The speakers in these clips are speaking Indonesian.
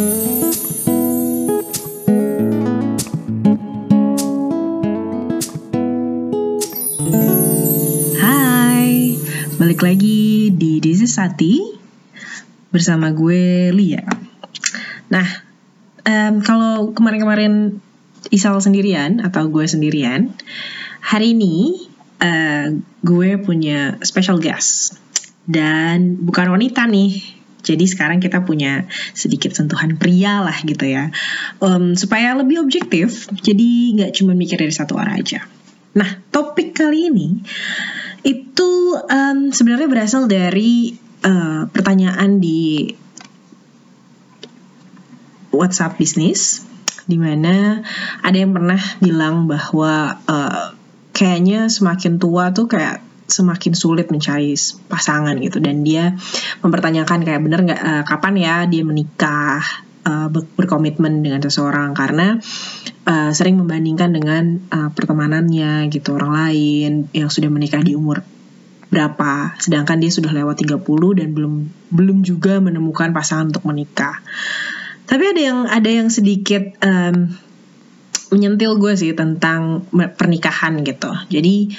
Hai, balik lagi di This is Sati bersama gue Lia. Nah, em, kalau kemarin-kemarin Isal sendirian atau gue sendirian, hari ini eh, gue punya special guest dan bukan wanita nih. Jadi sekarang kita punya sedikit sentuhan pria lah gitu ya, Em, supaya lebih objektif. Jadi nggak cuma mikir dari satu arah aja. Nah, topik kali ini itu em, sebenarnya berasal dari eh, pertanyaan di WhatsApp bisnis di mana ada yang pernah bilang bahwa eh, kayaknya semakin tua tuh kayak semakin sulit mencari pasangan gitu. Dan dia mempertanyakan kayak bener nggak eh, kapan ya dia menikah ber- berkomitmen dengan seseorang? Karena eh, sering membandingkan dengan eh, pertemanannya gitu orang lain yang sudah menikah di umur berapa. Sedangkan dia sudah lewat 30 dan belum belum juga menemukan pasangan untuk menikah. Tapi ada yang ada yang sedikit em, menyentil gue sih tentang pernikahan gitu. Jadi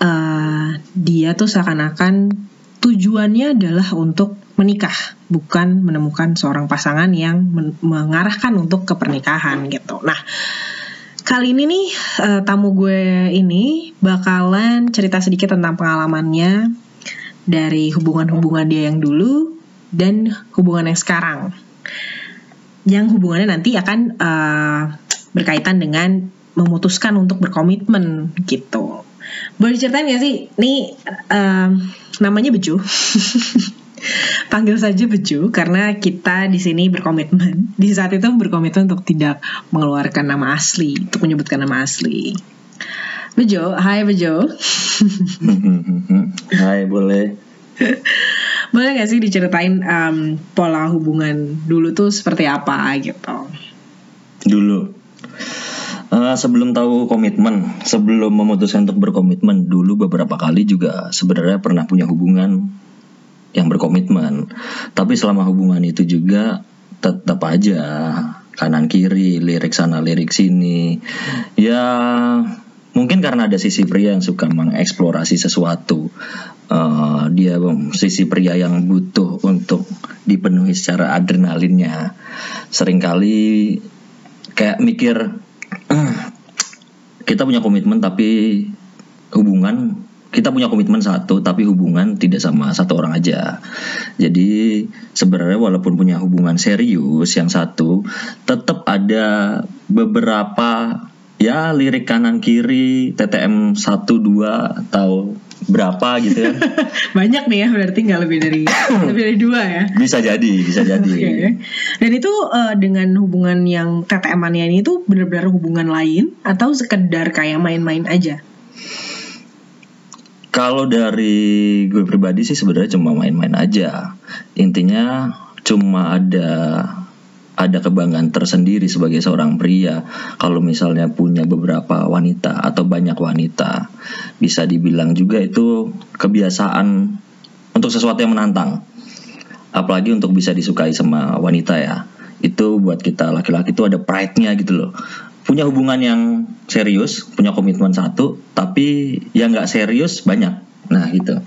eh, dia tuh seakan-akan tujuannya adalah untuk menikah bukan menemukan seorang pasangan yang men- mengarahkan untuk ke pernikahan gitu nah Kali ini nih eh, tamu gue ini bakalan cerita sedikit tentang pengalamannya dari hubungan-hubungan dia yang dulu dan hubungan yang sekarang. Yang hubungannya nanti akan eh, berkaitan dengan memutuskan untuk berkomitmen gitu. Boleh diceritain gak sih? Nih eh, namanya Beju. Panggil saja Beju karena kita di sini berkomitmen. Di saat itu berkomitmen untuk tidak mengeluarkan nama asli, untuk menyebutkan nama asli. Bejo, hai Bejo. Hai boleh Boleh gak sih diceritain em, pola hubungan dulu tuh seperti apa gitu? dulu Eh, sebelum tahu komitmen sebelum memutuskan untuk berkomitmen dulu beberapa kali juga sebenarnya pernah punya hubungan yang berkomitmen. Tapi selama hubungan itu juga tetap aja kanan kiri lirik sana lirik sini. Ya mungkin karena ada sisi pria yang suka mengeksplorasi sesuatu. Eh, dia bem, sisi pria yang butuh untuk dipenuhi secara adrenalinnya. Seringkali kayak mikir "Hmm, kita punya komitmen tapi hubungan kita punya komitmen satu tapi hubungan tidak sama satu orang aja. Jadi sebenarnya walaupun punya hubungan serius yang satu tetap ada beberapa ya lirik kanan kiri TTM 1 2 atau berapa gitu ya Banyak nih ya berarti nggak lebih dari lebih dari dua ya. bisa jadi bisa jadi Oke. Dan itu eh, dengan hubungan yang TTM-annya ini tuh benar-benar hubungan lain atau sekedar kayak main-main aja? Kalau dari gue pribadi sih sebenarnya cuma main-main aja. Intinya cuma ada ada kebanggaan tersendiri sebagai seorang pria kalau misalnya punya beberapa wanita atau banyak wanita. Bisa dibilang juga itu kebiasaan untuk sesuatu yang menantang. Apalagi untuk bisa disukai sama wanita ya. Itu buat kita laki-laki itu ada pride-nya gitu loh punya hubungan yang serius, punya komitmen satu, tapi yang nggak serius banyak. Nah gitu.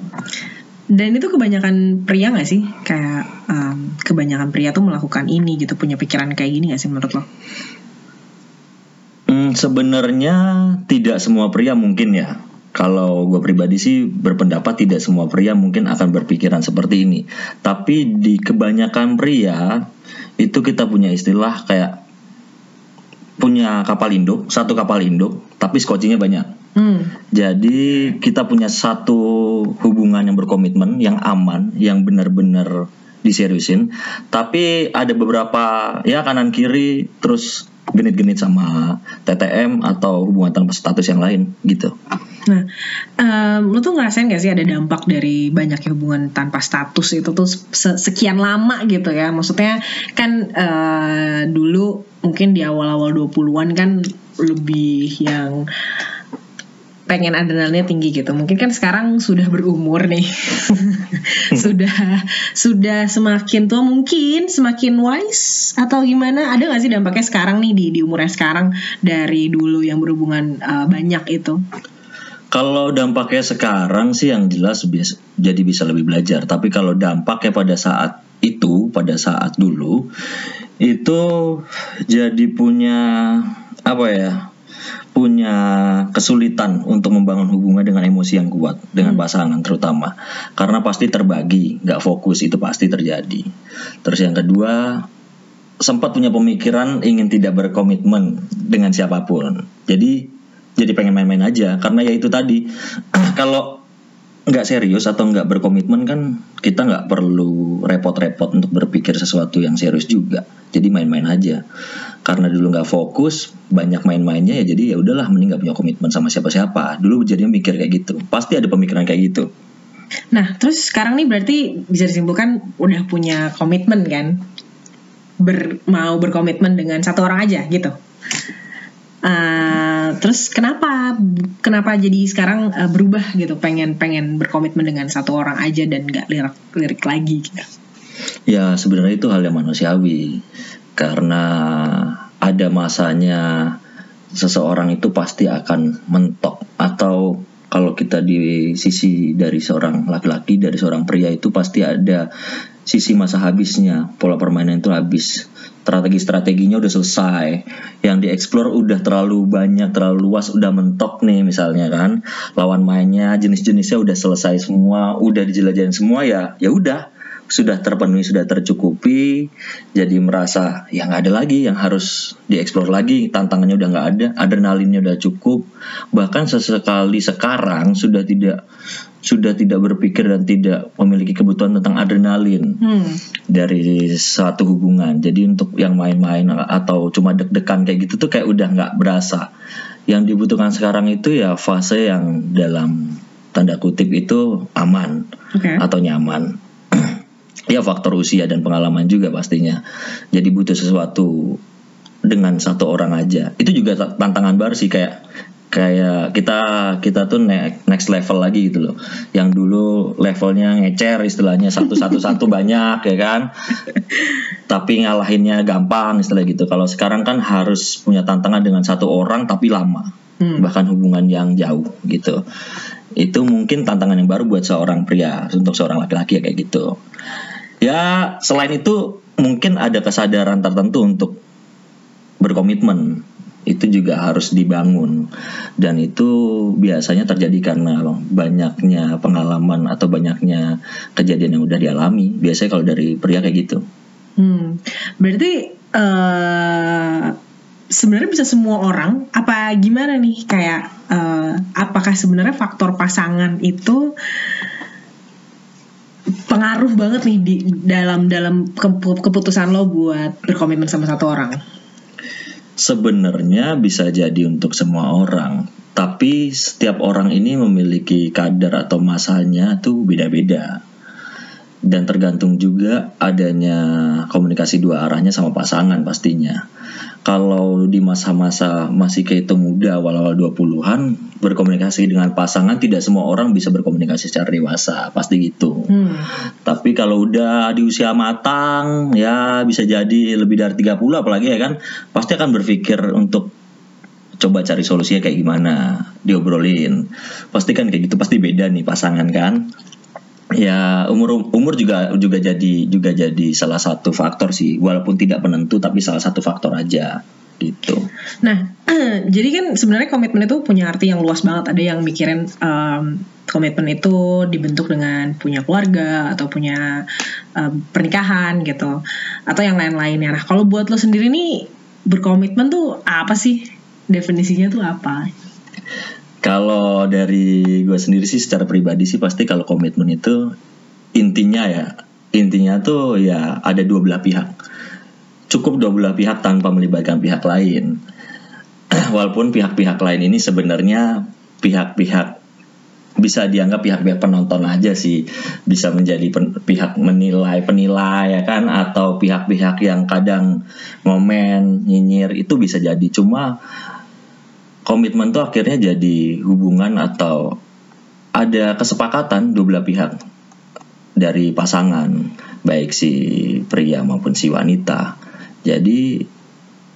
Dan itu kebanyakan pria gak sih? Kayak em, kebanyakan pria tuh melakukan ini gitu, punya pikiran kayak gini gak sih menurut lo? Hmm, Sebenarnya tidak semua pria mungkin ya. Kalau gue pribadi sih berpendapat tidak semua pria mungkin akan berpikiran seperti ini. Tapi di kebanyakan pria itu kita punya istilah kayak punya kapal induk, satu kapal induk, tapi skocinya banyak. Hmm. Jadi kita punya satu hubungan yang berkomitmen, yang aman, yang benar-benar diseriusin. Tapi ada beberapa ya kanan kiri terus genit-genit sama TTM atau hubungan tanpa status yang lain gitu. Nah, em, lo tuh ngerasain gak sih ada dampak dari banyaknya hubungan tanpa status itu tuh se- sekian lama gitu ya? Maksudnya kan eh, dulu mungkin di awal-awal 20-an kan lebih yang pengen adrenalinnya tinggi gitu. Mungkin kan sekarang sudah berumur nih. sudah sudah semakin tua mungkin semakin wise atau gimana? Ada gak sih dampaknya sekarang nih di di umurnya sekarang dari dulu yang berhubungan uh, banyak itu? Kalau dampaknya sekarang sih yang jelas biasa, jadi bisa lebih belajar. Tapi kalau dampaknya pada saat itu, pada saat dulu, itu jadi punya apa ya? Punya kesulitan untuk membangun hubungan dengan emosi yang kuat dengan hmm. pasangan terutama. Karena pasti terbagi nggak fokus itu pasti terjadi. Terus yang kedua sempat punya pemikiran ingin tidak berkomitmen dengan siapa pun. Jadi jadi pengen main-main aja. Karena ya itu tadi kalau nggak serius atau nggak berkomitmen kan kita nggak perlu repot-repot untuk berpikir sesuatu yang serius juga. Jadi main-main aja karena dulu nggak fokus banyak main-mainnya ya jadi ya udahlah mending nggak punya komitmen sama siapa-siapa. Dulu jadi mikir kayak gitu. Pasti ada pemikiran kayak gitu. Nah terus sekarang nih berarti bisa disimpulkan udah punya komitmen kan? Ber, mau berkomitmen dengan satu orang aja gitu. Uh, terus kenapa kenapa jadi sekarang uh, berubah gitu? Pengen pengen berkomitmen dengan satu orang aja dan nggak lirik lirik lagi gitu. Ya sebenarnya itu hal yang manusiawi. Karena ada masanya seseorang itu pasti akan mentok. Atau kalau kita di sisi dari seorang laki-laki dari seorang pria itu pasti ada sisi masa habisnya. Pola permainan itu habis. Strategi-strateginya udah selesai. Yang dieksplor udah terlalu banyak terlalu luas udah mentok nih misalnya kan. Lawan mainnya jenis-jenisnya udah selesai semua udah dijelajahin semua ya ya udah sudah terpenuhi sudah tercukupi jadi merasa ya nggak ada lagi yang harus dieksplor lagi tantangannya udah nggak ada adrenalinnya udah cukup bahkan sesekali sekarang sudah tidak sudah tidak berpikir dan tidak memiliki kebutuhan tentang adrenalin hmm. dari satu hubungan jadi untuk yang main-main atau cuma deg-degan kayak gitu tuh kayak udah nggak berasa yang dibutuhkan sekarang itu ya fase yang dalam tanda kutip itu aman okay. atau nyaman ya faktor usia dan pengalaman juga pastinya. Jadi butuh sesuatu dengan satu orang aja. Itu juga tantangan baru sih kayak kayak kita kita tuh next level lagi gitu loh. Yang dulu levelnya ngecer istilahnya satu satu satu banyak ya kan? Tapi ngalahinnya gampang istilah gitu. Kalau sekarang kan harus punya tantangan dengan satu orang tapi lama. Hmm. bahkan hubungan yang jauh gitu. Itu mungkin tantangan yang baru buat seorang pria untuk seorang laki-laki ya kayak gitu ya selain itu mungkin ada kesadaran tertentu untuk berkomitmen. Itu juga harus dibangun. Dan itu biasanya terjadi karena banyaknya pengalaman atau banyaknya kejadian yang udah dialami. Biasanya kalau dari pria kayak gitu. Hmm. berarti uh, sebenarnya bisa semua orang apa gimana nih? Kayak uh, apakah sebenarnya faktor pasangan itu pengaruh banget nih di dalam dalam keputusan lo buat berkomitmen sama satu orang? Sebenarnya bisa jadi untuk semua orang, tapi setiap orang ini memiliki kadar atau masanya tuh beda-beda. Dan tergantung juga adanya komunikasi dua arahnya sama pasangan pastinya kalau di masa-masa masih kehitung muda awal-awal 20-an berkomunikasi dengan pasangan tidak semua orang bisa berkomunikasi secara dewasa pasti gitu. Hmm. tapi kalau udah di usia matang ya bisa jadi lebih dari 30 apalagi ya kan pasti akan berpikir untuk coba cari solusinya kayak gimana diobrolin. Pasti kan kayak gitu pasti beda nih pasangan kan ya umur umur juga juga jadi juga jadi salah satu faktor sih walaupun tidak penentu tapi salah satu faktor aja gitu. Nah, jadi kan sebenarnya komitmen itu punya arti yang luas banget. Ada yang mikirin um, komitmen itu dibentuk dengan punya keluarga atau punya um, pernikahan gitu, atau yang lain-lainnya. Nah, kalau buat lo sendiri nih berkomitmen tuh apa sih? Definisinya tuh apa? Kalau dari gue sendiri sih secara pribadi sih pasti kalau komitmen itu intinya ya intinya tuh ya ada dua belah pihak. Cukup dua belah pihak tanpa melibatkan pihak lain. Walaupun pihak-pihak lain ini sebenarnya pihak-pihak bisa dianggap pihak-pihak penonton aja sih bisa menjadi pen, pihak menilai penilai ya kan atau pihak-pihak yang kadang ngomen nyinyir itu bisa jadi cuma komitmen tuh akhirnya jadi hubungan atau ada kesepakatan dua belah pihak dari pasangan baik si pria maupun si wanita jadi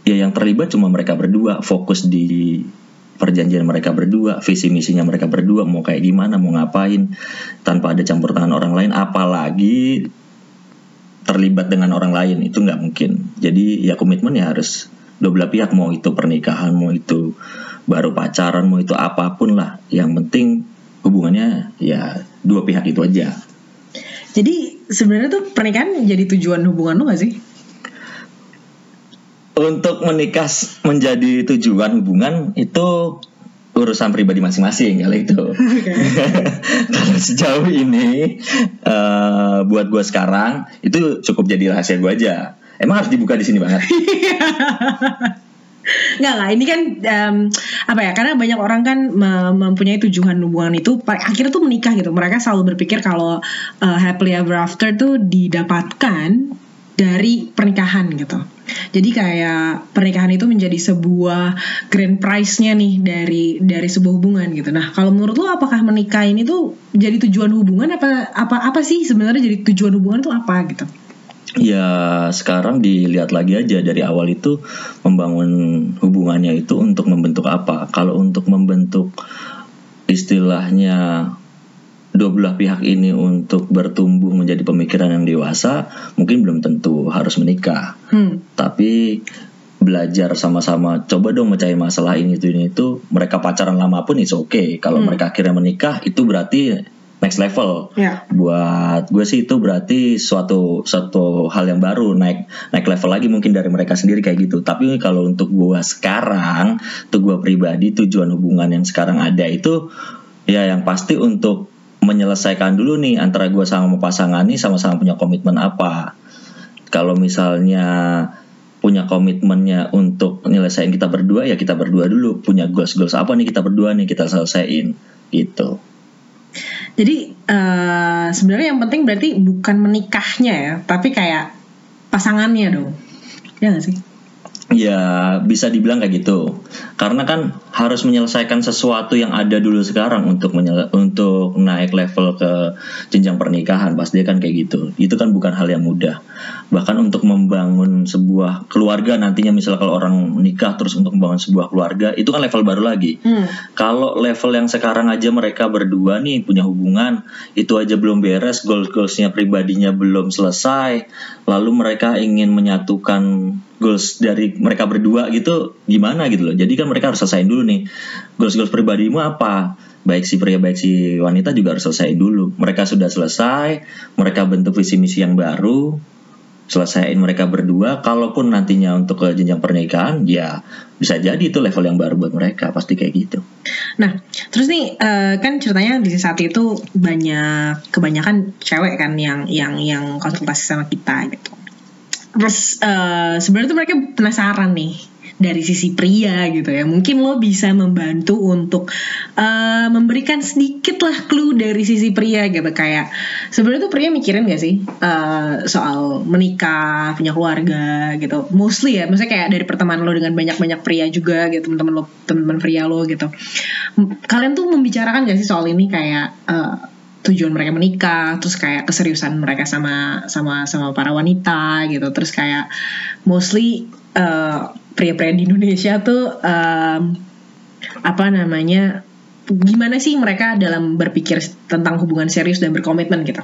ya yang terlibat cuma mereka berdua fokus di perjanjian mereka berdua, visi misinya mereka berdua mau kayak gimana, mau ngapain tanpa ada campur tangan orang lain, apalagi terlibat dengan orang lain itu nggak mungkin. Jadi ya komitmen ya harus dua belah pihak mau itu pernikahan, mau itu baru pacaran, mau itu apa pun lah. Yang penting hubungannya ya dua pihak itu aja. Jadi sebenarnya tuh pernikahan jadi tujuan hubungan lo gak sih? untuk menikah menjadi tujuan hubungan itu urusan pribadi masing-masing kali itu. Kalau sejauh ini uh, buat gue sekarang itu cukup jadi rahasia gue aja. Emang harus dibuka di sini banget. Nggak lah, ini kan um, apa ya? Karena banyak orang kan mempunyai tujuan hubungan itu akhirnya tuh menikah gitu. Mereka selalu berpikir kalau uh, happily ever after tuh didapatkan dari pernikahan gitu. Jadi kayak pernikahan itu menjadi sebuah grand prize-nya nih dari dari sebuah hubungan gitu. Nah, kalau menurut lo apakah menikah ini tuh jadi tujuan hubungan apa apa apa sih sebenarnya jadi tujuan hubungan itu apa gitu? Ya sekarang dilihat lagi aja dari awal itu membangun hubungannya itu untuk membentuk apa? Kalau untuk membentuk istilahnya dua belah pihak ini untuk bertumbuh menjadi pemikiran yang dewasa mungkin belum tentu harus menikah hmm. tapi belajar sama-sama coba dong mencari masalah ini itu ini itu mereka pacaran lama pun itu oke okay. kalau hmm. mereka akhirnya menikah itu berarti next level yeah. buat gue sih itu berarti suatu suatu hal yang baru naik naik level lagi mungkin dari mereka sendiri kayak gitu tapi kalau untuk gue sekarang untuk gue pribadi tujuan hubungan yang sekarang ada itu ya yang pasti untuk menyelesaikan dulu nih antara gue sama pasangan ini sama-sama punya komitmen apa. Kalau misalnya punya komitmennya untuk menyelesaikan kita berdua ya kita berdua dulu punya goals goals apa nih kita berdua nih kita selesaiin gitu. Jadi uh, sebenarnya yang penting berarti bukan menikahnya ya, tapi kayak pasangannya dong, ya gak sih? Ya bisa dibilang kayak gitu. Karena kan harus menyelesaikan sesuatu yang ada dulu sekarang untuk untuk naik level ke jenjang pernikahan pasti kan kayak gitu. Itu kan bukan hal yang mudah. Bahkan untuk membangun sebuah keluarga nantinya misalnya kalau orang menikah terus untuk membangun sebuah keluarga itu kan level baru lagi. Hmm. Kalau level yang sekarang aja mereka berdua nih punya hubungan itu aja belum beres, goal goalsnya pribadinya belum selesai, lalu mereka ingin menyatukan goals dari mereka berdua gitu gimana gitu loh. Jadi kan mereka harus selesaiin dulu nih goals-goals pribadimu apa. Baik si pria baik si wanita juga harus selesai dulu. Mereka sudah selesai, mereka bentuk visi misi yang baru, selesaiin mereka berdua. Kalaupun nantinya untuk ke jenjang pernikahan, ya bisa jadi itu level yang baru buat mereka, pasti kayak gitu. Nah, terus nih uh, kan ceritanya di saat itu banyak kebanyakan cewek kan yang yang yang konsultasi sama kita gitu terus uh, sebenarnya tuh mereka penasaran nih dari sisi pria gitu ya. Mungkin lo bisa membantu untuk uh, memberikan sedikit lah clue dari sisi pria gitu. Kayak sebenarnya tuh pria mikirin gak sih uh, soal menikah punya keluarga gitu. Mostly ya maksudnya kayak dari pertemanan lo dengan banyak-banyak pria juga gitu. Teman-teman lo teman-teman pria lo gitu. Kalian tuh membicarakan gak sih soal ini? Kayak uh, tujuan mereka menikah terus kayak keseriusan mereka sama sama sama para wanita gitu. Terus kayak mostly uh, pria-pria di Indonesia tuh um, apa namanya gimana sih mereka dalam berpikir tentang hubungan serius dan berkomitmen gitu?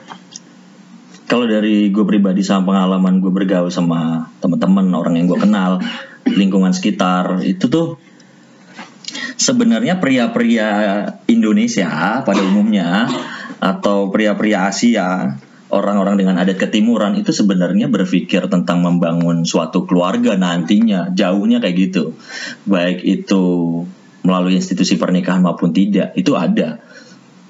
Kalau dari gue pribadi sama pengalaman gue bergaul sama teman-teman orang yang gue kenal lingkungan sekitar itu tuh sebenarnya pria-pria Indonesia pada umumnya atau pria-pria Asia orang-orang dengan adat ketimuran itu sebenarnya berpikir tentang membangun suatu keluarga nantinya. Jauhnya kayak gitu. Baik itu melalui institusi pernikahan maupun tidak itu ada.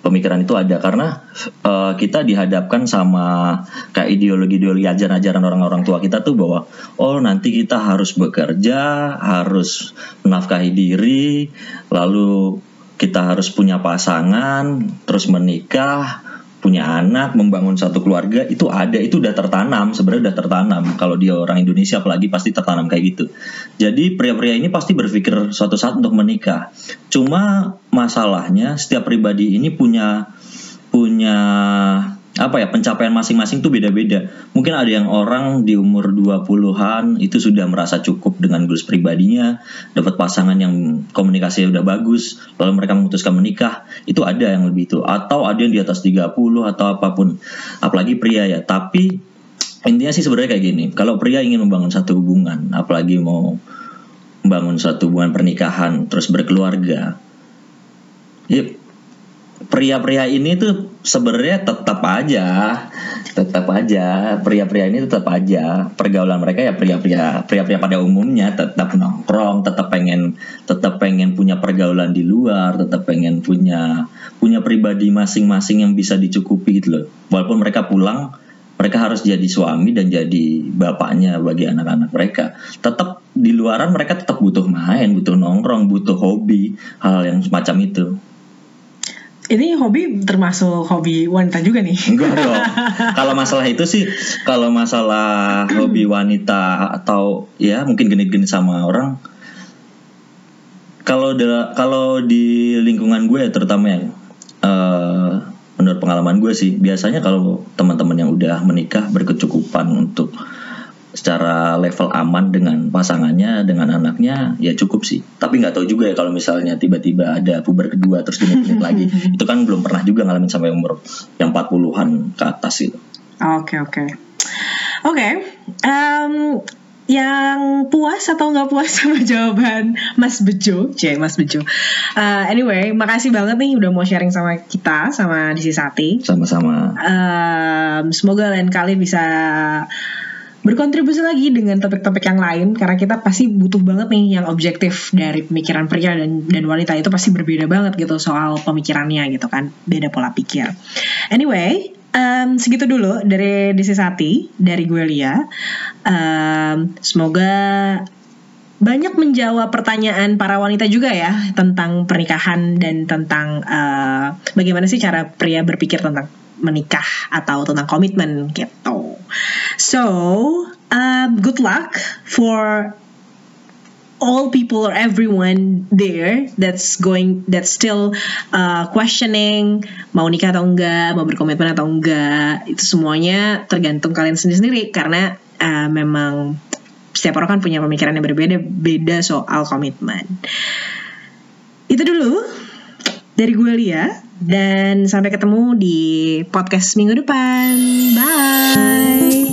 Pemikiran itu ada. Karena uh, kita dihadapkan sama kayak ideologi-ideologi ajaran-ajaran orang-orang tua kita tuh bahwa oh nanti kita harus bekerja harus menafkahi diri lalu kita harus punya pasangan, terus menikah, punya anak, membangun satu keluarga itu ada, itu udah tertanam, sebenarnya udah tertanam. Kalau dia orang Indonesia apalagi pasti tertanam kayak gitu. Jadi pria-pria ini pasti berpikir suatu saat untuk menikah. Cuma masalahnya setiap pribadi ini punya punya apa ya pencapaian masing-masing tuh beda-beda. Mungkin ada yang orang di umur 20-an itu sudah merasa cukup dengan goals pribadinya, dapat pasangan yang komunikasinya udah bagus, lalu mereka memutuskan menikah, itu ada yang lebih itu. Atau ada yang di atas 30 atau apa pun. Apalagi pria ya. Tapi intinya sih sebenarnya kayak gini. Kalau pria ingin membangun satu hubungan, apalagi mau membangun satu hubungan pernikahan terus berkeluarga. Ya, pria-pria ini tuh sebenarnya tetap aja tetap aja pria-pria ini tetap aja. Pergaulan mereka ya pria-pria pria-pria pada umumnya tetap nongkrong tetap pengen tetap pengen punya pergaulan di luar tetap pengen punya punya pribadi masing-masing yang bisa dicukupi gitu loh. Walaupun mereka pulang mereka harus jadi suami dan jadi bapaknya bagi anak-anak mereka. Tetap di luaran mereka tetap butuh main butuh nongkrong butuh hobi hal yang semacam itu ini hobi termasuk hobi wanita juga nih. Enggak dong. kalau masalah itu sih, kalau masalah hobi wanita atau ya mungkin genit-genit sama orang, kalau kalau di lingkungan gue terutama yang uh, menurut pengalaman gue sih, biasanya kalau teman-teman yang udah menikah berkecukupan untuk secara level aman dengan pasangannya dengan anaknya ya cukup sih tapi nggak tahu juga ya kalau misalnya tiba-tiba ada puber kedua terus genit-genit lagi itu kan belum pernah juga ngalamin sampai umur yang 40-an ke atas itu oke oke oke yang puas atau nggak puas sama jawaban Mas Bejo, C Mas Bejo. Uh, anyway, makasih banget nih udah mau sharing sama kita, sama Disi Sati. Sama-sama. Um, semoga lain kali bisa berkontribusi lagi dengan topik-topik yang lain karena kita pasti butuh banget nih yang objektif dari pemikiran pria dan dan wanita itu pasti berbeda banget gitu soal pemikirannya gitu kan beda pola pikir. Anyway, um, segitu dulu dari Desi Sati dari gue Lia. Um, semoga banyak menjawab pertanyaan para wanita juga ya tentang pernikahan dan tentang uh, bagaimana sih cara pria berpikir tentang menikah atau tentang komitmen gitu. So, um, good luck for all people or everyone there that's going that's still uh, questioning mau nikah atau enggak mau berkomitmen atau enggak. Itu semuanya tergantung kalian sendiri-sendiri karena uh, memang setiap orang kan punya pemikiran yang berbeda beda soal komitmen. Itu dulu dari gue Lia dan sampai ketemu di podcast minggu depan. Bye.